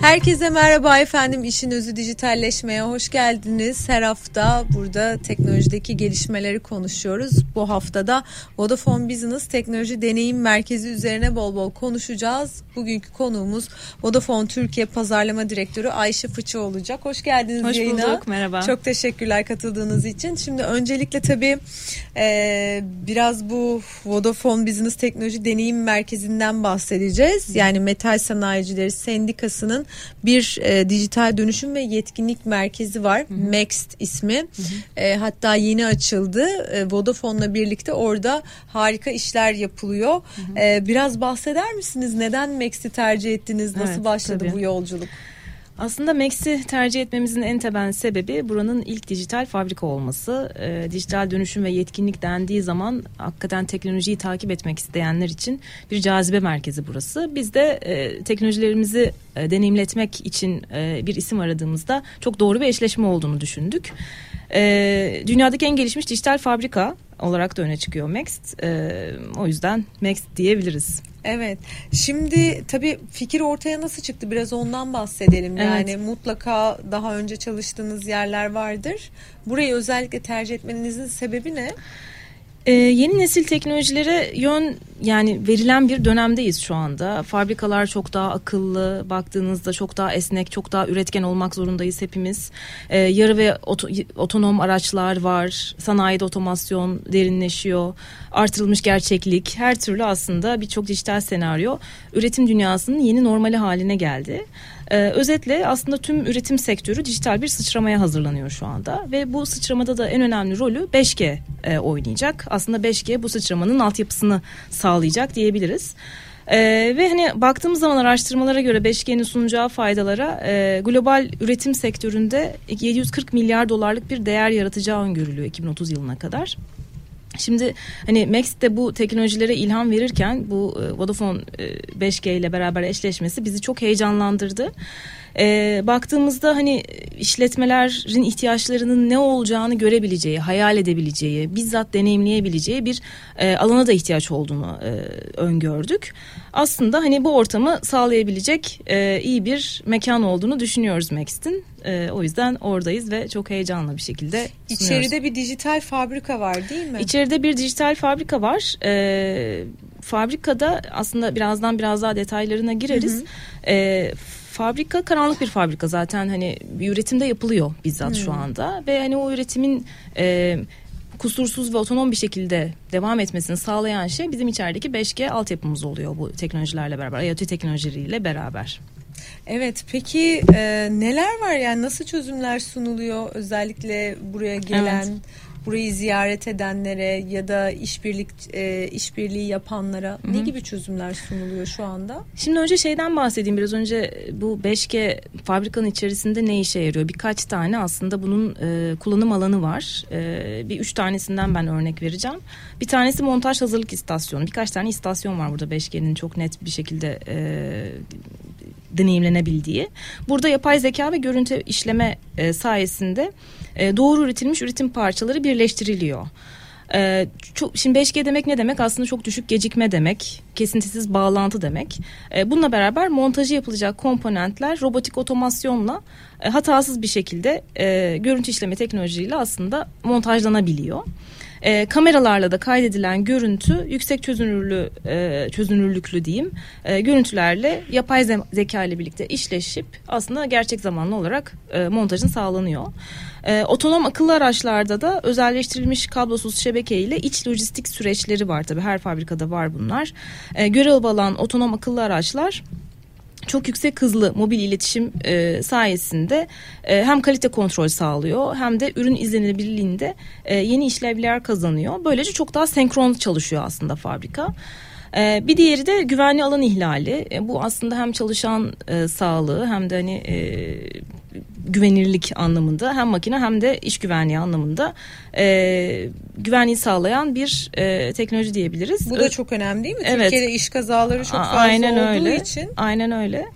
Herkese merhaba efendim. İşin özü dijitalleşmeye hoş geldiniz. Her hafta burada teknolojideki gelişmeleri konuşuyoruz. Bu haftada Vodafone Business Teknoloji Deneyim Merkezi üzerine bol bol konuşacağız. Bugünkü konuğumuz Vodafone Türkiye Pazarlama Direktörü Ayşe Fıçı olacak. Hoş geldiniz Hoş yayına. bulduk, merhaba. Çok teşekkürler katıldığınız için. Şimdi öncelikle tabii e, biraz bu Vodafone Business Teknoloji Deneyim Merkezi'nden bahsedeceğiz. Yani Metal Sanayicileri Sendikası'nın bir e, dijital dönüşüm ve yetkinlik merkezi var. Next ismi. E, hatta yeni açıldı. E, Vodafone'la birlikte orada harika işler yapılıyor. E, biraz bahseder misiniz? Neden Max'i tercih ettiniz? Nasıl Evet, başladı tabii. bu yolculuk? Aslında Max'i tercih etmemizin en temel sebebi buranın ilk dijital fabrika olması. Ee, dijital dönüşüm ve yetkinlik dendiği zaman hakikaten teknolojiyi takip etmek isteyenler için bir cazibe merkezi burası. Biz de e, teknolojilerimizi e, deneyimletmek için e, bir isim aradığımızda çok doğru bir eşleşme olduğunu düşündük. E, dünyadaki en gelişmiş dijital fabrika olarak da öne çıkıyor Max. E, o yüzden Max diyebiliriz. Evet. Şimdi tabii fikir ortaya nasıl çıktı? Biraz ondan bahsedelim. Evet. Yani mutlaka daha önce çalıştığınız yerler vardır. Burayı özellikle tercih etmenizin sebebi ne? Ee, yeni nesil teknolojilere yön yani verilen bir dönemdeyiz şu anda. Fabrikalar çok daha akıllı, baktığınızda çok daha esnek, çok daha üretken olmak zorundayız hepimiz. Ee, yarı ve oto- otonom araçlar var, sanayide otomasyon derinleşiyor, artırılmış gerçeklik, her türlü aslında birçok dijital senaryo üretim dünyasının yeni normali haline geldi. Ee, özetle aslında tüm üretim sektörü dijital bir sıçramaya hazırlanıyor şu anda ve bu sıçramada da en önemli rolü 5G e, oynayacak. Aslında 5G bu sıçramanın altyapısını sağlayacak diyebiliriz. Ee, ve hani baktığımız zaman araştırmalara göre 5G'nin sunacağı faydalara e, global üretim sektöründe 740 milyar dolarlık bir değer yaratacağı öngörülüyor 2030 yılına kadar. Şimdi hani Max de bu teknolojilere ilham verirken bu e, Vodafone e, 5G ile beraber eşleşmesi bizi çok heyecanlandırdı. E, baktığımızda hani işletmelerin ihtiyaçlarının ne olacağını görebileceği, hayal edebileceği, bizzat deneyimleyebileceği bir e, alana da ihtiyaç olduğunu e, öngördük. Aslında hani bu ortamı sağlayabilecek e, iyi bir mekan olduğunu düşünüyoruz Max'in. E, o yüzden oradayız ve çok heyecanlı bir şekilde sunuyoruz. İçeride bir dijital fabrika var değil mi? İçeride bir dijital fabrika var. Ee, fabrikada aslında birazdan biraz daha detaylarına gireriz. Ee, fabrika karanlık bir fabrika zaten hani bir üretimde yapılıyor bizzat şu anda ve hani o üretimin e, kusursuz ve otonom bir şekilde devam etmesini sağlayan şey bizim içerideki 5G altyapımız oluyor bu teknolojilerle beraber, IoT teknolojileriyle beraber. Evet. Peki e, neler var yani nasıl çözümler sunuluyor özellikle buraya gelen Evet. Burayı ziyaret edenlere ya da işbirlik e, işbirliği yapanlara ne gibi çözümler sunuluyor şu anda? Şimdi önce şeyden bahsedeyim biraz önce bu 5G fabrikanın içerisinde ne işe yarıyor? Birkaç tane aslında bunun e, kullanım alanı var. E, bir üç tanesinden ben örnek vereceğim. Bir tanesi montaj hazırlık istasyonu. Birkaç tane istasyon var burada 5G'nin çok net bir şekilde e, deneyimlenebildiği. Burada yapay zeka ve görüntü işleme e, sayesinde e, doğru üretilmiş üretim parçaları birleştiriliyor. Ee, çok, şimdi 5G demek ne demek? Aslında çok düşük gecikme demek, kesintisiz bağlantı demek. Ee, bununla beraber montajı yapılacak komponentler robotik otomasyonla e, hatasız bir şekilde e, görüntü işleme teknolojiyle aslında montajlanabiliyor. E, kameralarla da kaydedilen görüntü yüksek çözünürlü e, çözünürlüklü diyeyim e, görüntülerle yapay ze- zeka ile birlikte işleşip aslında gerçek zamanlı olarak e, montajın sağlanıyor. E, otonom akıllı araçlarda da özelleştirilmiş kablosuz şebeke ile iç lojistik süreçleri var tabii her fabrikada var bunlar. E, görev alan otonom akıllı araçlar çok yüksek hızlı mobil iletişim e, sayesinde e, hem kalite kontrol sağlıyor hem de ürün izlenebilirliğinde e, yeni işlevler kazanıyor. Böylece çok daha senkron çalışıyor aslında fabrika. E, bir diğeri de güvenli alan ihlali. E, bu aslında hem çalışan e, sağlığı hem de hani e, güvenirlik anlamında hem makine hem de iş güvenliği anlamında e, güvenliği sağlayan bir e, teknoloji diyebiliriz. Bu da çok önemli değil mi? Evet. Türkiye'de iş kazaları çok fazla aynen olduğu öyle. için. Aynen öyle.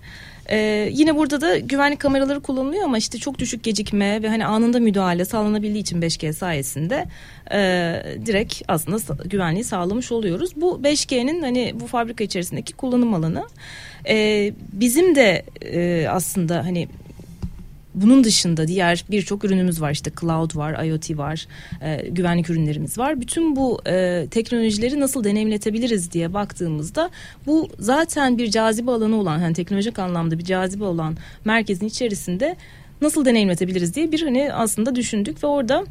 Ee, yine burada da güvenlik kameraları kullanılıyor ama işte çok düşük gecikme ve hani anında müdahale sağlanabildiği için 5G sayesinde e, direkt aslında güvenliği sağlamış oluyoruz. Bu 5G'nin hani bu fabrika içerisindeki kullanım alanı. E, bizim de e, aslında hani bunun dışında diğer birçok ürünümüz var işte cloud var, IoT var, e, güvenlik ürünlerimiz var. Bütün bu e, teknolojileri nasıl deneyimletebiliriz diye baktığımızda bu zaten bir cazibe alanı olan hani teknolojik anlamda bir cazibe olan merkezin içerisinde nasıl deneyimletebiliriz diye bir hani aslında düşündük ve orada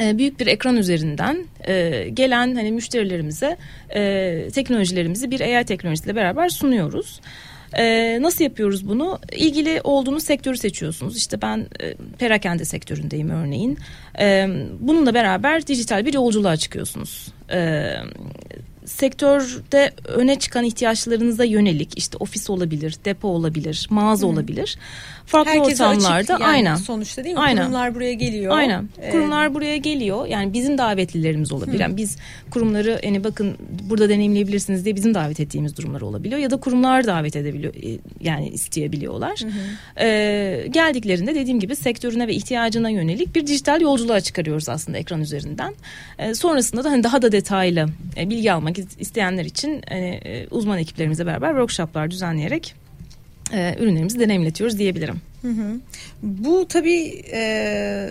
e, büyük bir ekran üzerinden e, gelen hani müşterilerimize e, teknolojilerimizi bir AI teknolojisiyle beraber sunuyoruz. E, nasıl yapıyoruz bunu? İlgili olduğunuz sektörü seçiyorsunuz. İşte ben e, perakende sektöründeyim örneğin. E, bununla beraber dijital bir yolculuğa çıkıyorsunuz. E, sektörde öne çıkan ihtiyaçlarınıza yönelik işte ofis olabilir, depo olabilir, mağaza Hı. olabilir. Farklı Herkese ortamlarda açık yani aynen. Sonuçta değil mi? Aynen. Kurumlar buraya geliyor. Aynen. Ee, kurumlar buraya geliyor. Yani bizim davetlilerimiz olabilir. Hı. Yani biz kurumları hani bakın burada deneyimleyebilirsiniz diye bizim davet ettiğimiz durumlar olabiliyor ya da kurumlar davet edebiliyor e, yani isteyebiliyorlar. Hı hı. Ee, geldiklerinde dediğim gibi sektörüne ve ihtiyacına yönelik bir dijital yolculuğa çıkarıyoruz aslında ekran üzerinden. Ee, sonrasında da hani daha da detaylı e, bilgi almak isteyenler için hani, uzman ekiplerimizle beraber workshoplar düzenleyerek e, ürünlerimizi deneyimletiyoruz diyebilirim. Hı hı. Bu tabii e,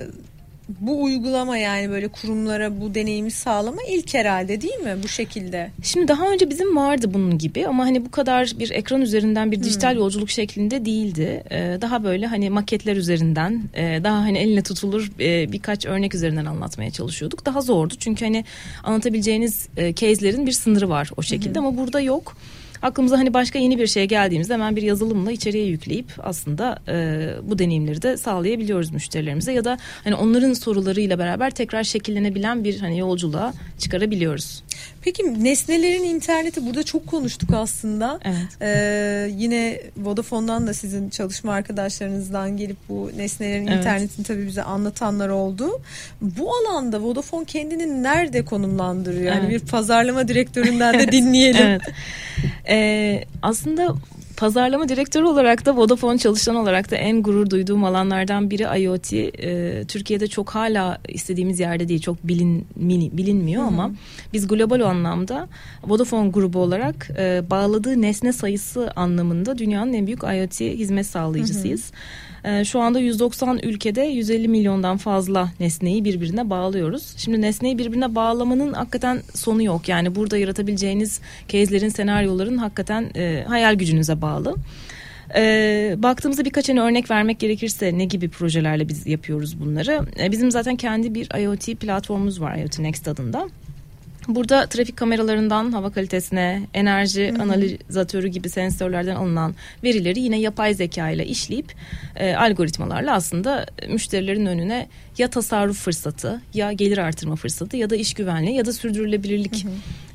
bu uygulama yani böyle kurumlara bu deneyimi sağlama ilk herhalde değil mi bu şekilde? Şimdi daha önce bizim vardı bunun gibi ama hani bu kadar bir ekran üzerinden bir dijital hmm. yolculuk şeklinde değildi. Ee, daha böyle hani maketler üzerinden e, daha hani eline tutulur e, birkaç örnek üzerinden anlatmaya çalışıyorduk. Daha zordu çünkü hani anlatabileceğiniz e, case'lerin bir sınırı var o şekilde hmm. ama burada yok aklımıza hani başka yeni bir şey geldiğimizde hemen bir yazılımla içeriye yükleyip aslında e, bu deneyimleri de sağlayabiliyoruz müşterilerimize ya da hani onların sorularıyla beraber tekrar şekillenebilen bir hani yolculuğa çıkarabiliyoruz. Peki nesnelerin interneti burada çok konuştuk aslında. Evet. Ee, yine Vodafone'dan da sizin çalışma arkadaşlarınızdan gelip bu nesnelerin evet. internetini tabii bize anlatanlar oldu. Bu alanda Vodafone kendini nerede konumlandırıyor? Yani evet. bir pazarlama direktöründen de dinleyelim. evet. Ee, aslında pazarlama direktörü olarak da Vodafone çalışan olarak da en gurur duyduğum alanlardan biri IoT. Ee, Türkiye'de çok hala istediğimiz yerde değil, çok bilin, mini, bilinmiyor Hı-hı. ama biz global anlamda Vodafone grubu olarak e, bağladığı nesne sayısı anlamında dünyanın en büyük IoT hizmet sağlayıcısıyız. Hı-hı. Ee, şu anda 190 ülkede 150 milyondan fazla nesneyi birbirine bağlıyoruz. Şimdi nesneyi birbirine bağlamanın hakikaten sonu yok. Yani burada yaratabileceğiniz case'lerin, senaryoların hakikaten e, hayal gücünüze bağlı. E, baktığımızda birkaç hani örnek vermek gerekirse ne gibi projelerle biz yapıyoruz bunları. E, bizim zaten kendi bir IoT platformumuz var IoT Next adında. Burada trafik kameralarından hava kalitesine, enerji Hı-hı. analizatörü gibi sensörlerden alınan verileri yine yapay zeka ile işleyip e, algoritmalarla aslında müşterilerin önüne ya tasarruf fırsatı, ya gelir artırma fırsatı ya da iş güvenliği ya da sürdürülebilirlik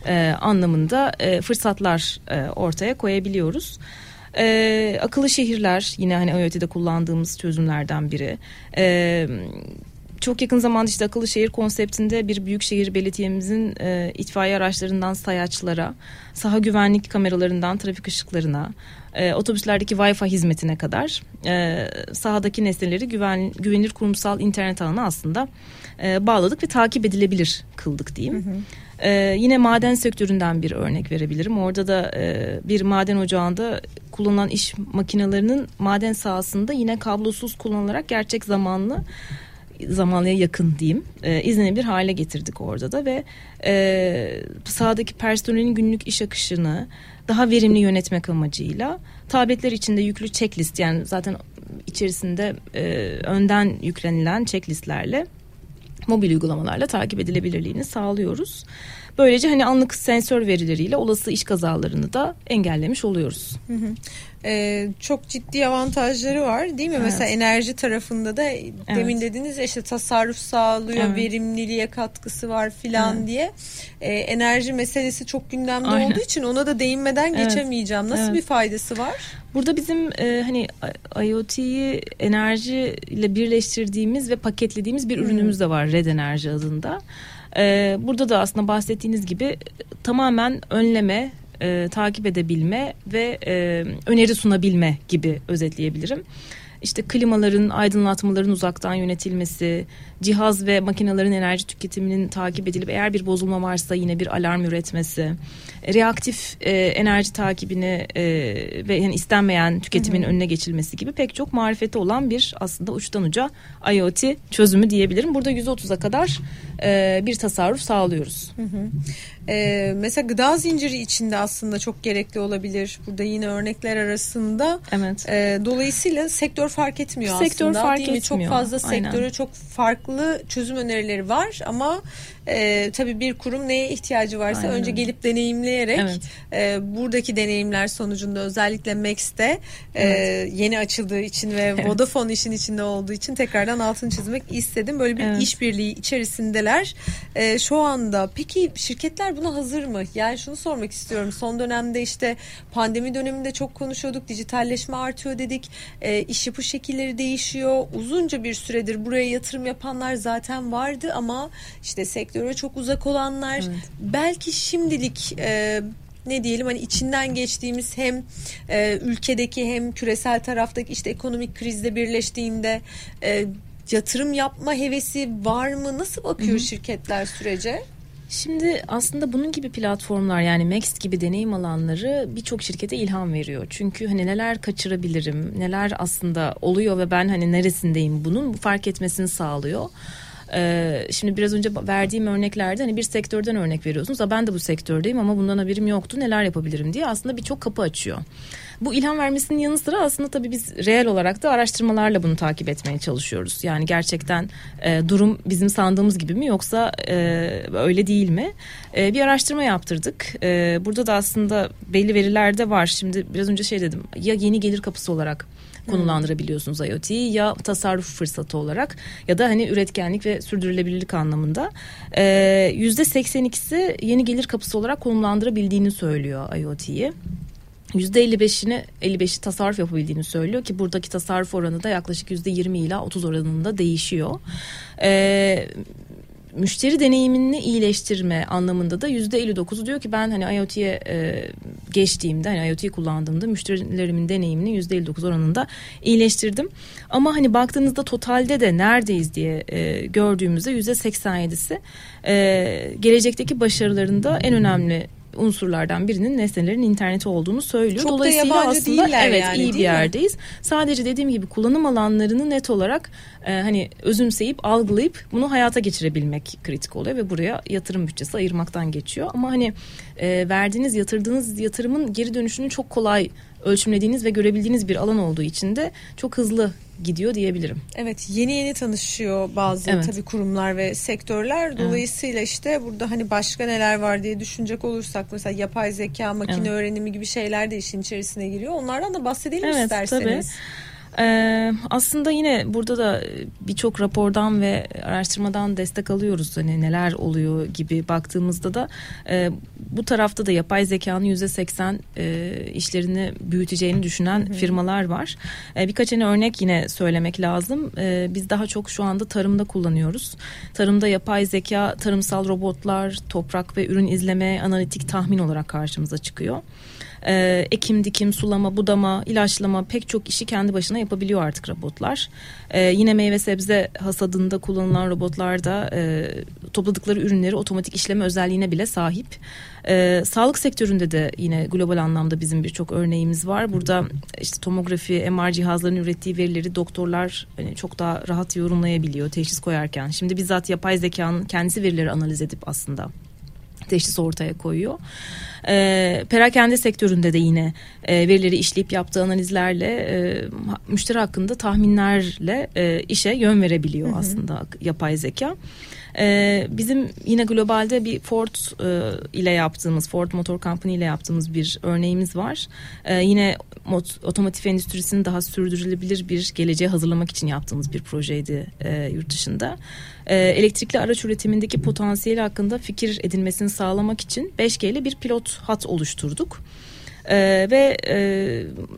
e, anlamında e, fırsatlar e, ortaya koyabiliyoruz. E, akıllı şehirler yine hani IoT'de kullandığımız çözümlerden biri. E, çok yakın zamanda işte akıllı şehir konseptinde bir büyükşehir belediyemizin e, itfaiye araçlarından sayaçlara, saha güvenlik kameralarından trafik ışıklarına, e, otobüslerdeki Wi-Fi hizmetine kadar e, sahadaki nesneleri güven, güvenilir kurumsal internet ağına aslında e, bağladık ve takip edilebilir kıldık diyeyim. Hı hı. Ee, yine maden sektöründen bir örnek verebilirim. Orada da e, bir maden ocağında kullanılan iş makinelerinin maden sahasında yine kablosuz kullanılarak gerçek zamanlı zamanlıya yakın diyeyim e, izlenebilir hale getirdik orada da ve e, sahadaki personelin günlük iş akışını daha verimli yönetmek amacıyla tabletler içinde yüklü checklist yani zaten içerisinde e, önden yüklenilen checklistlerle mobil uygulamalarla takip edilebilirliğini sağlıyoruz. Böylece hani anlık sensör verileriyle olası iş kazalarını da engellemiş oluyoruz. Hı hı. Ee, çok ciddi avantajları var değil mi? Evet. Mesela enerji tarafında da evet. demin dediniz ya işte tasarruf sağlıyor, evet. verimliliğe katkısı var filan evet. diye. Ee, enerji meselesi çok gündemde Aynen. olduğu için ona da değinmeden evet. geçemeyeceğim. Nasıl evet. bir faydası var? Burada bizim e, hani IoT'yi enerji ile birleştirdiğimiz ve paketlediğimiz bir ürünümüz de var Red Enerji adında. Ee, burada da aslında bahsettiğiniz gibi tamamen önleme e, takip edebilme ve e, öneri sunabilme gibi özetleyebilirim işte klimaların, aydınlatmaların uzaktan yönetilmesi, cihaz ve makinelerin enerji tüketiminin takip edilip eğer bir bozulma varsa yine bir alarm üretmesi, reaktif e, enerji takibini e, ve yani istenmeyen tüketimin hı hı. önüne geçilmesi gibi pek çok marifeti olan bir aslında uçtan uca IoT çözümü diyebilirim. Burada 130'a kadar e, bir tasarruf sağlıyoruz. Hı hı. E, mesela gıda zinciri içinde aslında çok gerekli olabilir. Burada yine örnekler arasında. Evet. E, dolayısıyla sektör fark etmiyor sektör aslında. Fark değil mi? Etmiyor. Çok fazla sektöre Aynen. çok farklı çözüm önerileri var ama e, tabii bir kurum neye ihtiyacı varsa Aynen. önce gelip deneyimleyerek evet. e, buradaki deneyimler sonucunda özellikle Max'te e, evet. yeni açıldığı için ve evet. Vodafone işin içinde olduğu için tekrardan altını çizmek istedim. Böyle bir evet. işbirliği içerisindeler e, şu anda. Peki şirketler buna hazır mı? Yani şunu sormak istiyorum. Son dönemde işte pandemi döneminde çok konuşuyorduk. Dijitalleşme artıyor dedik. E, iş yapı şekilleri değişiyor. Uzunca bir süredir buraya yatırım yapanlar zaten vardı ama işte sektör sektöre çok uzak olanlar evet. belki şimdilik e, ne diyelim hani içinden geçtiğimiz hem e, ülkedeki hem küresel taraftaki işte ekonomik krizle birleştiğinde e, yatırım yapma hevesi var mı? Nasıl bakıyor Hı-hı. şirketler sürece? Şimdi aslında bunun gibi platformlar yani Max gibi deneyim alanları birçok şirkete ilham veriyor. Çünkü hani neler kaçırabilirim, neler aslında oluyor ve ben hani neresindeyim bunun fark etmesini sağlıyor. Ee, şimdi biraz önce verdiğim örneklerde hani bir sektörden örnek veriyorsunuz. Ha ben de bu sektördeyim ama bundan haberim yoktu. Neler yapabilirim diye aslında birçok kapı açıyor. Bu ilham vermesinin yanı sıra aslında tabii biz reel olarak da araştırmalarla bunu takip etmeye çalışıyoruz. Yani gerçekten e, durum bizim sandığımız gibi mi yoksa e, öyle değil mi? E, bir araştırma yaptırdık. E, burada da aslında belli veriler de var. Şimdi biraz önce şey dedim ya yeni gelir kapısı olarak konulandırabiliyorsunuz IoT'yi ya tasarruf fırsatı olarak ya da hani üretkenlik ve sürdürülebilirlik anlamında. Ee, yüzde 82'si yeni gelir kapısı olarak konumlandırabildiğini söylüyor IoT'yi. %55'ini 55'i tasarruf yapabildiğini söylüyor ki buradaki tasarruf oranı da yaklaşık %20 ila 30 oranında değişiyor. Ee, müşteri deneyimini iyileştirme anlamında da yüzde 59'u diyor ki ben hani IoT'ye e, geçtiğimde hani IoT kullandığımda müşterilerimin deneyimini yüzde 59 oranında iyileştirdim. Ama hani baktığınızda totalde de neredeyiz diye e, gördüğümüzde yüzde 87'si e, gelecekteki başarılarında en önemli unsurlardan birinin nesnelerin interneti olduğunu söylüyor. Çok Dolayısıyla da aslında evet yani, iyi bir yerdeyiz. Mi? Sadece dediğim gibi kullanım alanlarını net olarak e, hani özümseyip algılayıp bunu hayata geçirebilmek kritik oluyor ve buraya yatırım bütçesi ayırmaktan geçiyor. Ama hani e, verdiğiniz yatırdığınız yatırımın geri dönüşünü çok kolay ölçümlediğiniz ve görebildiğiniz bir alan olduğu için de çok hızlı gidiyor diyebilirim. Evet yeni yeni tanışıyor bazı evet. tabii kurumlar ve sektörler. Dolayısıyla evet. işte burada hani başka neler var diye düşünecek olursak mesela yapay zeka, makine evet. öğrenimi gibi şeyler de işin içerisine giriyor. Onlardan da bahsedelim evet, isterseniz. Tabii. Ee, aslında yine burada da birçok rapordan ve araştırmadan destek alıyoruz. Hani neler oluyor gibi baktığımızda da e, bu tarafta da yapay zekanın yüzde seksen e, işlerini büyüteceğini düşünen hı hı. firmalar var. E, birkaç tane örnek yine söylemek lazım. E, biz daha çok şu anda tarımda kullanıyoruz. Tarımda yapay zeka, tarımsal robotlar, toprak ve ürün izleme, analitik tahmin olarak karşımıza çıkıyor e, ekim dikim sulama budama ilaçlama pek çok işi kendi başına yapabiliyor artık robotlar. E, yine meyve sebze hasadında kullanılan robotlar da e, topladıkları ürünleri otomatik işleme özelliğine bile sahip. E, sağlık sektöründe de yine global anlamda bizim birçok örneğimiz var. Burada işte tomografi MR cihazlarının ürettiği verileri doktorlar hani çok daha rahat yorumlayabiliyor teşhis koyarken. Şimdi bizzat yapay zekanın kendisi verileri analiz edip aslında teşhis ortaya koyuyor. E, perakende sektöründe de yine e, verileri işleyip yaptığı analizlerle e, müşteri hakkında tahminlerle e, işe yön verebiliyor hı hı. aslında yapay zeka. Ee, bizim yine globalde bir Ford e, ile yaptığımız Ford Motor Company ile yaptığımız bir örneğimiz var. Ee, yine mot, otomotiv endüstrisini daha sürdürülebilir bir geleceğe hazırlamak için yaptığımız bir projeydi e, yurt dışında. Ee, elektrikli araç üretimindeki potansiyeli hakkında fikir edinmesini sağlamak için 5G ile bir pilot hat oluşturduk. Ee, ve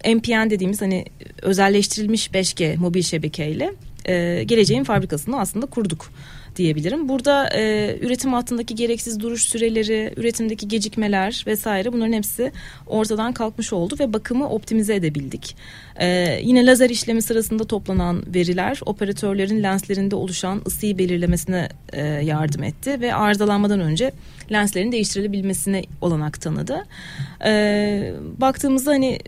e, MPN dediğimiz hani özelleştirilmiş 5G mobil şebekeyle e, geleceğin fabrikasını aslında kurduk diyebilirim. Burada e, üretim hattındaki gereksiz duruş süreleri, üretimdeki gecikmeler vesaire bunların hepsi ortadan kalkmış oldu ve bakımı optimize edebildik. E, yine lazer işlemi sırasında toplanan veriler operatörlerin lenslerinde oluşan ısıyı belirlemesine e, yardım etti ve arızalanmadan önce lenslerin değiştirilebilmesine olanak tanıdı. E, baktığımızda hani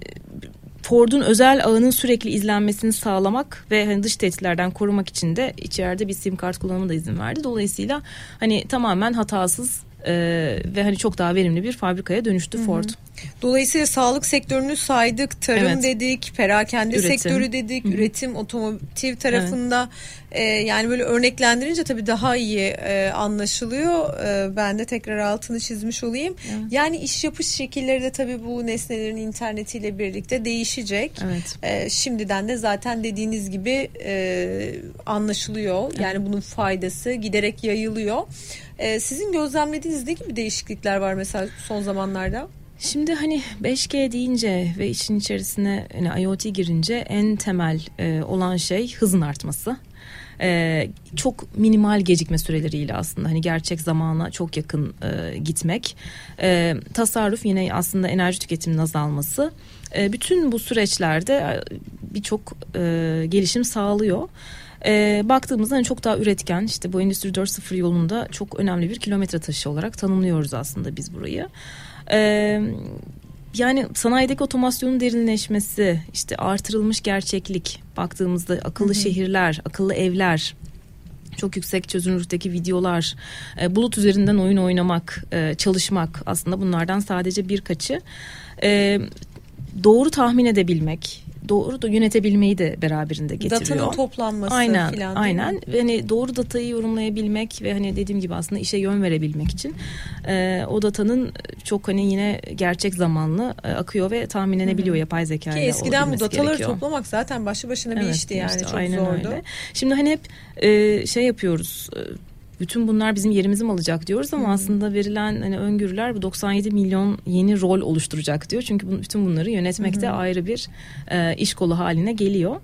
Ford'un özel ağının sürekli izlenmesini sağlamak ve hani dış tehditlerden korumak için de içeride bir sim kart kullanımı da izin verdi. Dolayısıyla hani tamamen hatasız e, ve hani çok daha verimli bir fabrikaya dönüştü Hı-hı. Ford. Dolayısıyla sağlık sektörünü saydık, tarım evet. dedik, perakende üretim. sektörü dedik, Hı-hı. üretim, otomotiv tarafında. E, yani böyle örneklendirince tabii daha iyi e, anlaşılıyor. E, ben de tekrar altını çizmiş olayım. Evet. Yani iş yapış şekilleri de tabii bu nesnelerin internetiyle birlikte değişecek. Evet. E, şimdiden de zaten dediğiniz gibi e, anlaşılıyor. Evet. Yani bunun faydası giderek yayılıyor. E, sizin gözlemlediğiniz ne gibi değişiklikler var mesela son zamanlarda? Şimdi hani 5G deyince ve işin içerisine hani IoT girince en temel e, olan şey hızın artması. Ee, çok minimal gecikme süreleriyle aslında hani gerçek zamana çok yakın e, gitmek e, tasarruf yine aslında enerji tüketiminin azalması e, bütün bu süreçlerde e, birçok e, gelişim sağlıyor. E, baktığımızda hani çok daha üretken işte bu Endüstri 4.0 yolunda çok önemli bir kilometre taşı olarak tanımlıyoruz aslında biz burayı. Ee, yani sanayideki otomasyonun derinleşmesi, işte artırılmış gerçeklik, baktığımızda akıllı hı hı. şehirler, akıllı evler, çok yüksek çözünürlükteki videolar, e, bulut üzerinden oyun oynamak, e, çalışmak aslında bunlardan sadece birkaçı. E, doğru tahmin edebilmek, doğru da yönetebilmeyi de beraberinde getiriyor. Datanın toplanması aynen, falan. Aynen. Ve hani doğru datayı yorumlayabilmek ve hani dediğim gibi aslında işe yön verebilmek için e, o datanın çok hani yine gerçek zamanlı e, akıyor ve tahminlenebiliyor Hı-hı. yapay zeka ile. Ki eskiden bu dataları gerekiyor. toplamak zaten başlı başına bir evet, işti yani işte, çok aynen zordu. Öyle. Şimdi hani hep e, şey yapıyoruz. E, bütün bunlar bizim yerimizi mi alacak diyoruz ama hmm. aslında verilen hani öngörüler bu 97 milyon yeni rol oluşturacak diyor. Çünkü bütün bunları yönetmekte hmm. ayrı bir e, iş kolu haline geliyor.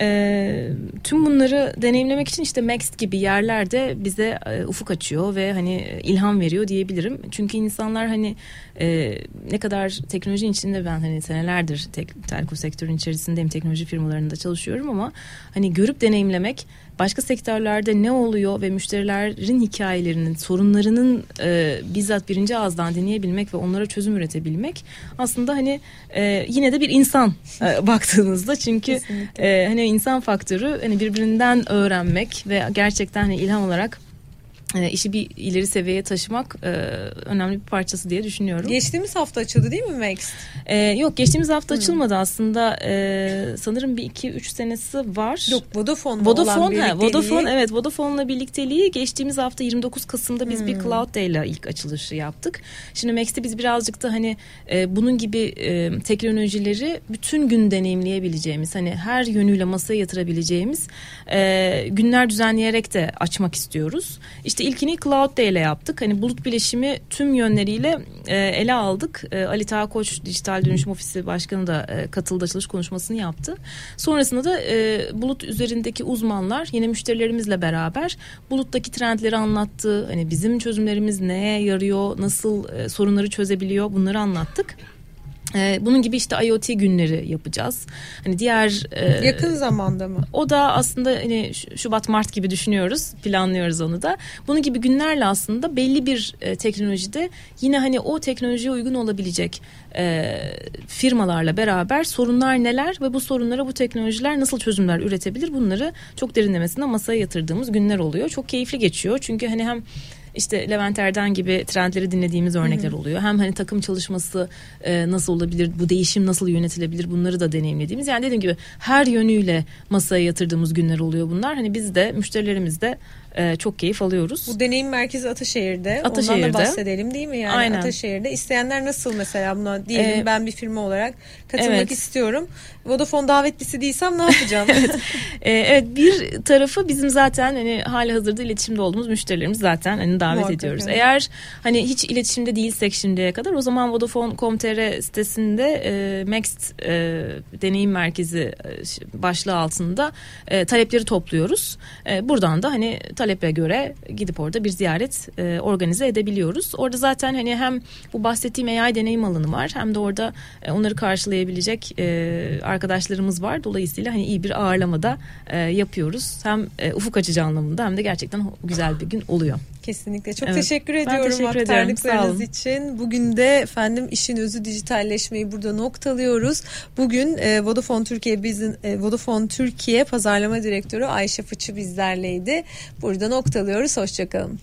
E, tüm bunları deneyimlemek için işte Maxt gibi yerlerde bize e, ufuk açıyor ve hani ilham veriyor diyebilirim. Çünkü insanlar hani e, ne kadar teknolojinin içinde ben hani senelerdir tek, telko sektörün içerisindeyim teknoloji firmalarında çalışıyorum ama hani görüp deneyimlemek başka sektörlerde ne oluyor ve müşterilerin hikayelerinin, sorunlarının e, bizzat birinci ağızdan dinleyebilmek ve onlara çözüm üretebilmek aslında hani e, yine de bir insan e, baktığınızda. Çünkü e, hani insan faktörü hani birbirinden öğrenmek ve gerçekten hani ilham olarak işi bir ileri seviyeye taşımak e, önemli bir parçası diye düşünüyorum. Geçtiğimiz hafta açıldı değil mi Max? E, yok geçtiğimiz hafta hmm. açılmadı aslında. E, sanırım bir iki üç senesi var. Yok Vodafone Vodafone, olan birlikteliği. Vodafone evet Vodafone'la birlikteliği geçtiğimiz hafta 29 Kasım'da biz hmm. bir Cloud Day ile ilk açılışı yaptık. Şimdi Max'te biz birazcık da hani e, bunun gibi e, teknolojileri bütün gün deneyimleyebileceğimiz hani her yönüyle masaya yatırabileceğimiz e, günler düzenleyerek de açmak istiyoruz. İşte işte ilkini Cloud Day ile yaptık. Hani bulut bileşimi tüm yönleriyle e, ele aldık. E, Ali Taha Koç Dijital Dönüşüm Ofisi Başkanı da e, katıldı açılış konuşmasını yaptı. Sonrasında da e, bulut üzerindeki uzmanlar yine müşterilerimizle beraber buluttaki trendleri anlattı. Hani bizim çözümlerimiz neye yarıyor, nasıl e, sorunları çözebiliyor bunları anlattık. Ee, bunun gibi işte IoT günleri yapacağız. Hani diğer e, yakın zamanda mı? O da aslında hani Şubat Mart gibi düşünüyoruz, planlıyoruz onu da. Bunun gibi günlerle aslında belli bir e, teknolojide yine hani o teknolojiye uygun olabilecek e, firmalarla beraber sorunlar neler ve bu sorunlara bu teknolojiler nasıl çözümler üretebilir bunları çok derinlemesine masaya yatırdığımız günler oluyor. Çok keyifli geçiyor çünkü hani hem işte Levent Erden gibi trendleri dinlediğimiz örnekler Hı-hı. oluyor. Hem hani takım çalışması e, nasıl olabilir, bu değişim nasıl yönetilebilir bunları da deneyimlediğimiz. Yani dediğim gibi her yönüyle masaya yatırdığımız günler oluyor bunlar. Hani biz de müşterilerimiz de e, çok keyif alıyoruz. Bu deneyim merkezi Ataşehir'de. Ataşehir'de. Ondan da bahsedelim değil mi? Yani Aynen. Ataşehir'de. İsteyenler nasıl mesela buna diyelim ee, ben bir firma olarak katılmak evet. istiyorum. Vodafone davetlisi değilsem ne yapacağım? evet. Ee, evet bir tarafı bizim zaten hani hali hazırda iletişimde olduğumuz müşterilerimiz zaten hani davet Muhakkak, ediyoruz. evet. Eğer hani hiç iletişimde değilsek şimdiye kadar o zaman Vodafone.com.tr sitesinde e, Maxt e, deneyim merkezi e, başlığı altında e, talepleri topluyoruz. E, buradan da hani talebe göre gidip orada bir ziyaret e, organize edebiliyoruz. Orada zaten hani hem bu bahsettiğim AI deneyim alanı var hem de orada e, onları karşılayabilecek e, arkadaşlarımız var. Dolayısıyla hani iyi bir ağırlamada e, yapıyoruz. Hem e, ufuk açıcı anlamında hem de gerçekten güzel bir gün oluyor. Kesinlikle. Çok Evet. teşekkür Ben ediyorum teşekkür ederim. Sağ aktardıklarınız için. Bugün de efendim işin özü dijitalleşmeyi burada noktalıyoruz. Bugün e, Vodafone Türkiye bizim e, Vodafone Türkiye Pazarlama Direktörü Ayşe Fıçı bizlerleydi. Burada noktalıyoruz. Hoşçakalın.